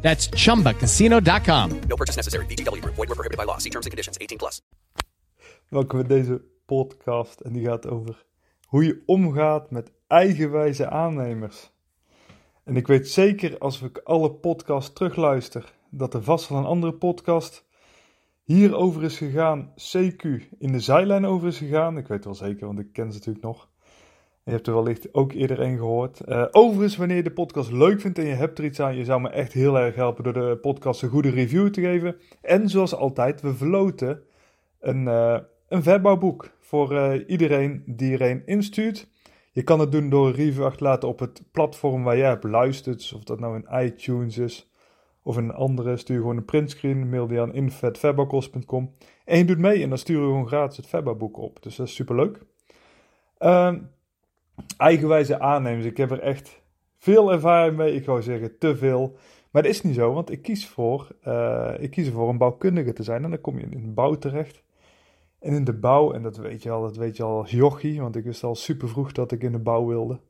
That's chumbacasino.com. No purchase necessary. Group. Void were prohibited by law. See terms and conditions. 18 plus. Welkom bij deze podcast en die gaat over hoe je omgaat met eigenwijze aannemers. En ik weet zeker als ik alle podcasts terugluister, dat er vast wel een andere podcast hierover is gegaan, CQ in de zijlijn over is gegaan. Ik weet wel zeker, want ik ken ze natuurlijk nog. Je hebt er wellicht ook eerder een gehoord. Uh, overigens, wanneer je de podcast leuk vindt en je hebt er iets aan, je zou me echt heel erg helpen door de podcast een goede review te geven. En zoals altijd, we verloten een, uh, een verbouwboek voor uh, iedereen die er een instuurt. Je kan het doen door een review achter te laten op het platform waar jij hebt luistert. Of dat nou in iTunes is of een andere, stuur gewoon een printscreen, mail die aan info.verbouwkost.com. En je doet mee en dan sturen we gewoon gratis het verbouwboek op. Dus dat is superleuk. Ehm eigenwijze aannemers. Ik heb er echt veel ervaring mee. Ik wou zeggen te veel. Maar dat is niet zo, want ik kies, voor, uh, ik kies ervoor een bouwkundige te zijn. En dan kom je in de bouw terecht. En in de bouw, en dat weet je al, dat weet je al als jochie, want ik wist al super vroeg dat ik in de bouw wilde.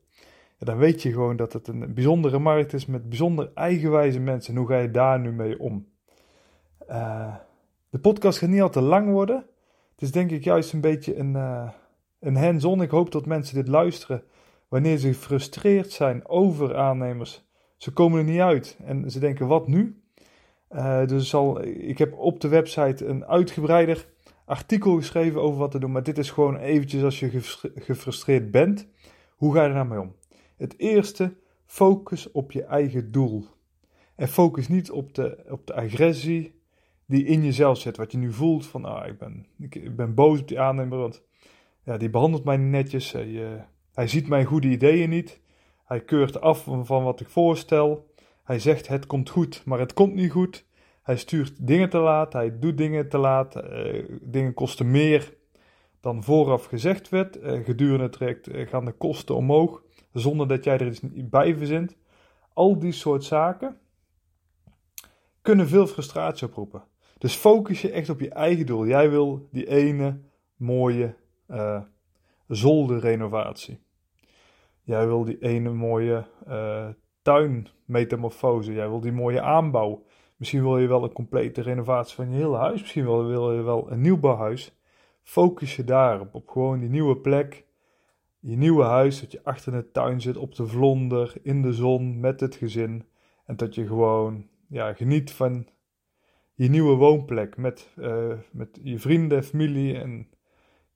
En dan weet je gewoon dat het een bijzondere markt is met bijzonder eigenwijze mensen. En hoe ga je daar nu mee om? Uh, de podcast gaat niet al te lang worden. Het is denk ik juist een beetje een, uh, een hands-on. Ik hoop dat mensen dit luisteren wanneer ze gefrustreerd zijn over aannemers. Ze komen er niet uit en ze denken: wat nu? Uh, dus ik heb op de website een uitgebreider artikel geschreven over wat te doen. Maar dit is gewoon eventjes als je gefrustreerd bent. Hoe ga je er nou mee om? Het eerste, focus op je eigen doel. En focus niet op de, op de agressie die in jezelf zit. Wat je nu voelt van, ah, ik ben, ik ben boos op die aannemer, want die behandelt mij niet netjes. Hij, uh, hij ziet mijn goede ideeën niet. Hij keurt af van wat ik voorstel. Hij zegt het komt goed, maar het komt niet goed. Hij stuurt dingen te laat, hij doet dingen te laat. Uh, dingen kosten meer dan vooraf gezegd werd. Uh, gedurende het traject gaan de kosten omhoog, zonder dat jij er iets bij verzint. Al die soort zaken kunnen veel frustratie oproepen. Dus focus je echt op je eigen doel. Jij wil die ene mooie uh, zolderrenovatie. Jij wil die ene mooie uh, tuinmetamorfose. Jij wil die mooie aanbouw. Misschien wil je wel een complete renovatie van je hele huis. Misschien wil, je wel een nieuwbouwhuis. Focus je daarop. Op gewoon die nieuwe plek. Je nieuwe huis. Dat je achter in de tuin zit. Op de vlonder. In de zon. Met het gezin. En dat je gewoon ja, geniet van je nieuwe woonplek. Met, uh, met je vrienden, familie en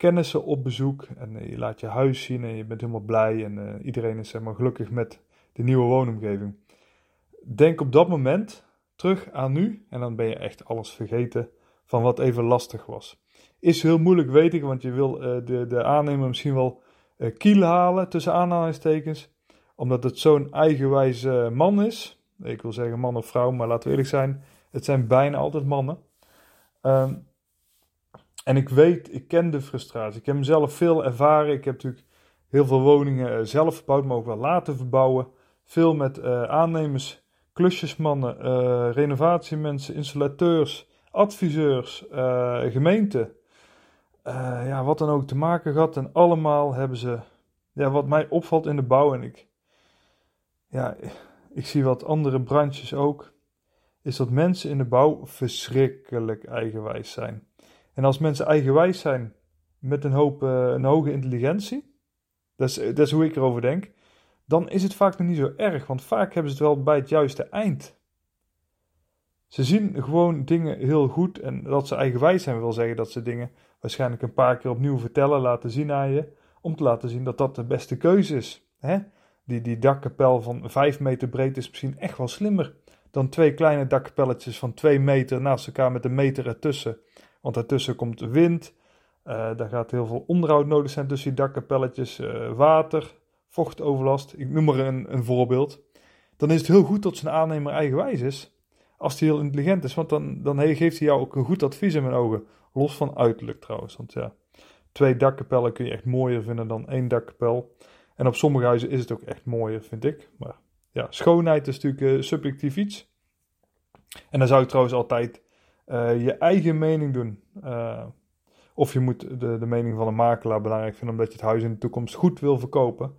kennissen op bezoek. En uh, je laat je huis zien en je bent helemaal blij. En uh, iedereen is zeg maar, gelukkig met de nieuwe woonomgeving. Denk op dat moment terug aan nu. En dan ben je echt alles vergeten van wat even lastig was. Is heel moeilijk, weet ik, want je wil uh, de, de aannemer misschien wel kiel halen tussen aanhalingstekens. Omdat het zo'n eigenwijze man is. Ik wil zeggen man of vrouw, maar laten we eerlijk zijn. Het zijn bijna altijd mannen. Um, en ik weet, ik ken de frustratie. Ik heb mezelf veel ervaren. Ik heb natuurlijk heel veel woningen zelf verbouwd, maar ook wel laten verbouwen. Veel met uh, aannemers, klusjesmannen, uh, renovatiemensen, installateurs, adviseurs, gemeenten. ja, wat dan ook te maken gehad. En allemaal hebben ze, ja, wat mij opvalt in de bouw. En ik, ja, ik zie wat andere branches ook. Is dat mensen in de bouw verschrikkelijk eigenwijs zijn. En als mensen eigenwijs zijn met een, hoop, uh, een hoge intelligentie, dat is, dat is hoe ik erover denk, dan is het vaak nog niet zo erg, want vaak hebben ze het wel bij het juiste eind. Ze zien gewoon dingen heel goed en dat ze eigenwijs zijn wil zeggen dat ze dingen waarschijnlijk een paar keer opnieuw vertellen, laten zien aan je, om te laten zien dat dat de beste keuze is. Hè? Die, die dakkapel van 5 meter breed is misschien echt wel slimmer dan twee kleine dakkapelletjes van 2 meter naast elkaar met een meter ertussen. Want daartussen komt wind. Uh, daar gaat heel veel onderhoud nodig zijn tussen die dakkapelletjes. Uh, water, vochtoverlast. Ik noem maar een, een voorbeeld. Dan is het heel goed dat zijn aannemer eigenwijs is. Als hij heel intelligent is. Want dan, dan geeft hij jou ook een goed advies in mijn ogen. Los van uiterlijk trouwens, want ja, twee dakkapellen kun je echt mooier vinden dan één dakkapel. En op sommige huizen is het ook echt mooier, vind ik. Maar ja, schoonheid is natuurlijk uh, subjectief iets. En dan zou ik trouwens altijd uh, je eigen mening doen. Uh, of je moet de, de mening van een makelaar belangrijk vinden, omdat je het huis in de toekomst goed wil verkopen.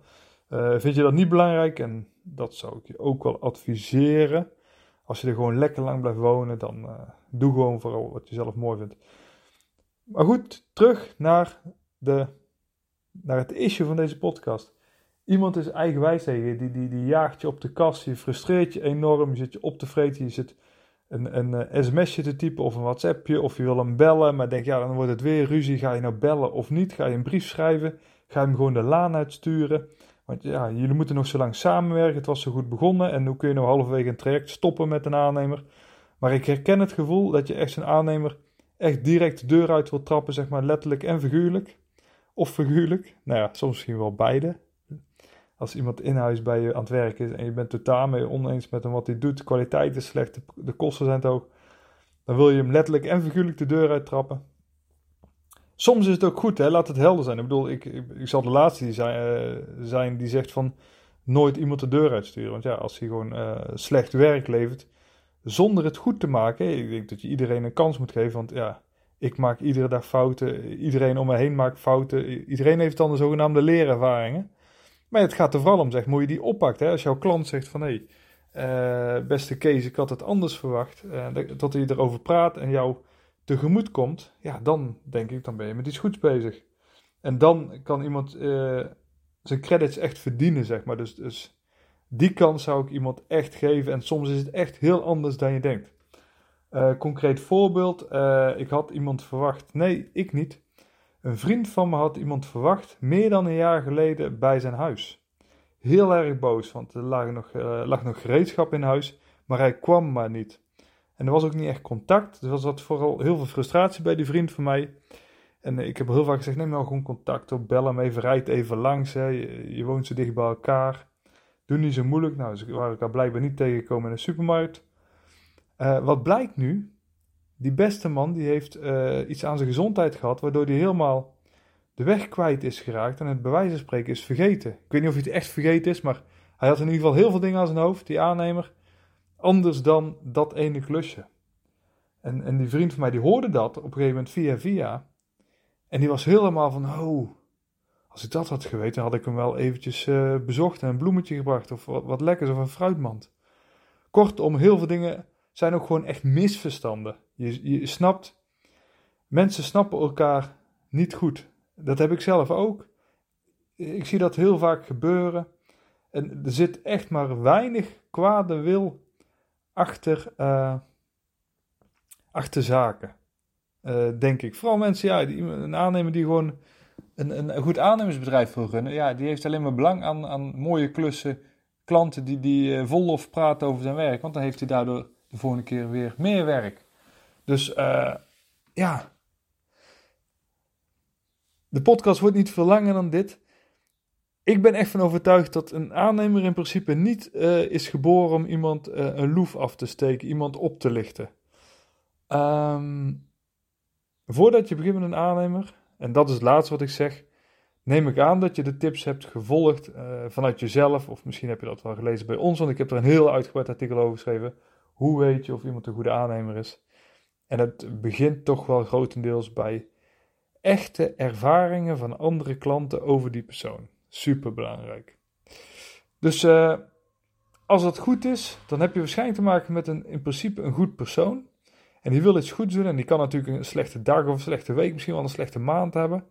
vind je dat niet belangrijk? En dat zou ik je ook wel adviseren. Als je er gewoon lekker lang blijft wonen, dan doe gewoon vooral wat je zelf mooi vindt. Maar goed, terug naar, de, naar het issue van deze podcast. Iemand is eigenwijs tegen je, die, die, die jaagt je op de kast, je frustreert je enorm, je zit je op te vreten, je zit een, een, een sms'je te typen of een whatsappje of je wil hem bellen, maar denk ja, dan wordt het weer ruzie, ga je nou bellen of niet, ga je een brief schrijven, ga je hem gewoon de laan uitsturen, want ja, jullie moeten nog zo lang samenwerken, het was zo goed begonnen en hoe kun je nou halverwege een traject stoppen met een aannemer. Maar ik herken het gevoel dat je echt zo'n aannemer echt direct de deur uit wil trappen, zeg maar letterlijk en figuurlijk. Of figuurlijk, nou ja, soms misschien wel beide. Als iemand in huis bij je aan het werk is en je bent totaal mee oneens met hem wat hij doet, de kwaliteit is slecht, de, kosten zijn te hoog, dan wil je hem letterlijk en figuurlijk de deur uittrappen. Soms is het ook goed, hè? laat het helder zijn. Ik bedoel, ik, ik, zal de laatste die zijn, uh, zijn die zegt van nooit iemand de deur uitsturen. Want ja, als hij gewoon uh, slecht werk levert, zonder het goed te maken. Ik denk dat je iedereen een kans moet geven, want ja, ik maak iedere dag fouten. Iedereen om me heen maakt fouten. Iedereen heeft dan de zogenaamde leerervaringen. Maar het gaat er vooral om, zeg, hoe je die oppakt. Hè? Als jouw klant zegt van, hé, hey, uh, beste Kees, ik had het anders verwacht. Uh, dat hij erover praat en jou tegemoet komt. Ja, dan denk ik, dan ben je met iets goeds bezig. En dan kan iemand uh, zijn credits echt verdienen, zeg maar. Dus, dus die kans zou ik iemand echt geven en soms is het echt heel anders dan je denkt. Concreet voorbeeld, ik had iemand verwacht, nee, ik niet. Een vriend van me had iemand verwacht, meer dan een jaar geleden, bij zijn huis. Heel erg boos, want er lag nog, uh, lag nog gereedschap in huis, maar hij kwam maar niet. En er was ook niet echt contact, dus er was vooral heel veel frustratie bij die vriend van mij. En ik heb heel vaak gezegd, neem nou gewoon contact op, bel hem even, rijd even langs, hè. Je, woont zo dicht bij elkaar. Doe niet zo moeilijk. Nou, ze waren elkaar blijkbaar niet tegengekomen in de supermarkt. Uh, wat blijkt nu? Die beste man die heeft uh, iets aan zijn gezondheid gehad, waardoor hij helemaal de weg kwijt is geraakt en het bij wijze van spreken is vergeten. Ik weet niet of hij het echt vergeten is, maar hij had in ieder geval heel veel dingen aan zijn hoofd, die aannemer, anders dan dat ene klusje. En, en die vriend van mij die hoorde dat op een gegeven moment via via. En die was helemaal van, oh, als ik dat had geweten, had ik hem wel eventjes uh, bezocht en een bloemetje gebracht of wat, wat lekkers of een fruitmand. Kortom, heel veel dingen zijn ook gewoon echt misverstanden. Je, je snapt, mensen snappen elkaar niet goed. Dat heb ik zelf ook. Ik zie dat heel vaak gebeuren. En er zit echt maar weinig kwade wil achter, uh, achter zaken. Uh, denk ik. Vooral mensen, ja, die, een aannemer die gewoon een, een goed aannemersbedrijf wil runnen, ja, die heeft alleen maar belang aan, aan mooie klussen, klanten die, die uh, vol lof praten over zijn werk, want dan heeft hij daardoor de volgende keer weer meer werk. Dus uh, ja, de podcast wordt niet veel langer dan dit. Ik ben echt van overtuigd dat een aannemer in principe niet uh, is geboren om iemand een loef af te steken, iemand op te lichten. Um, voordat je begint met een aannemer, en dat is het laatste wat ik zeg. Neem ik aan dat je de tips hebt gevolgd vanuit jezelf, of misschien heb je dat wel gelezen bij ons, want ik heb er een heel uitgebreid artikel over geschreven. Hoe weet je of iemand een goede aannemer is? En het begint toch wel grotendeels bij echte ervaringen van andere klanten over die persoon. Super belangrijk. Dus uh, als dat goed is, dan heb je waarschijnlijk te maken met een in principe een goed persoon. En die wil iets goeds doen en die kan natuurlijk een slechte dag of een slechte week, misschien wel een slechte maand hebben.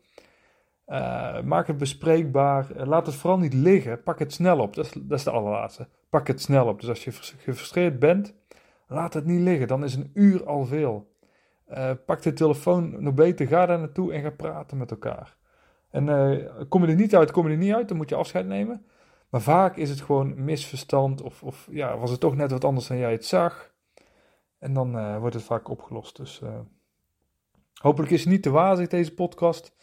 Uh, maak het bespreekbaar. Laat het vooral niet liggen. Pak het snel op. Dat dat is de allerlaatste. Pak het snel op. Dus als je gefrustreerd bent, laat het niet liggen. Dan is een uur al veel. Uh, pak de telefoon nog beter. Ga daar naartoe en ga praten met elkaar. En kom je er niet uit, kom je er niet uit, dan moet je afscheid nemen. Maar vaak is het gewoon misverstand of, of ja, was het toch net wat anders dan jij het zag. En dan uh, wordt het vaak opgelost. Dus uh, hopelijk is het niet te wazig deze podcast.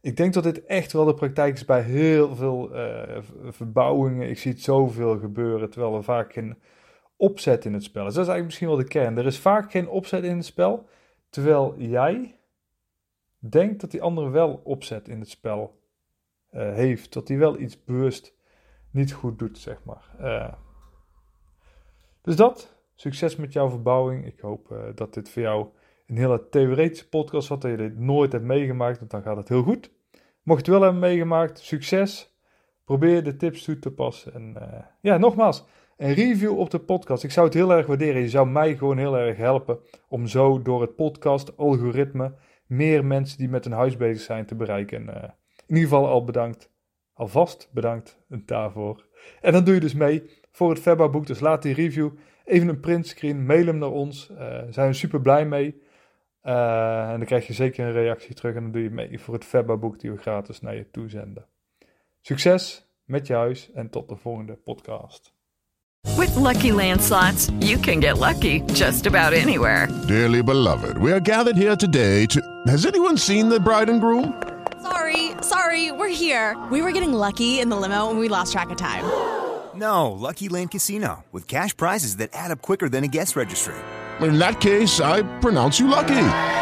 Ik denk dat dit echt wel de praktijk is bij heel veel uh, verbouwingen. Ik zie het zoveel gebeuren, terwijl er vaak geen opzet in het spel is. Dat is eigenlijk misschien wel de kern. Er is vaak geen opzet in het spel, terwijl jij denk dat die ander wel opzet in het spel eh, heeft. Dat hij wel iets bewust niet goed doet, zeg maar. Uh, dus dat. Succes met jouw verbouwing. Ik hoop uh, dat dit voor jou een hele theoretische podcast was. Dat je dit nooit hebt meegemaakt, want dan gaat het heel goed. Mocht je het wel hebben meegemaakt, succes. Probeer de tips toe te passen. En ja, nogmaals, een review op de podcast. Ik zou het heel erg waarderen. Je zou mij gewoon heel erg helpen om zo door het podcast-algoritme meer mensen die met een huis bezig zijn te bereiken. En, uh, in ieder geval al bedankt. Alvast bedankt daarvoor. En dan doe je dus mee voor het Febba boek. Dus laat die review even een printscreen, mail hem naar ons. Uh, zijn we super blij mee. En dan krijg je zeker een reactie terug en dan doe je mee voor het Febba boek die we gratis naar je toezenden. Succes met je huis en tot de volgende podcast. With lucky landslots, you can get lucky just about anywhere. Dearly beloved, we are gathered here today to. Has anyone seen the bride and groom? Sorry, sorry, we're here. We were getting lucky in the limo and we lost track of time. No, Lucky Land Casino, with cash prizes that add up quicker than a guest registry. In that case, I pronounce you lucky.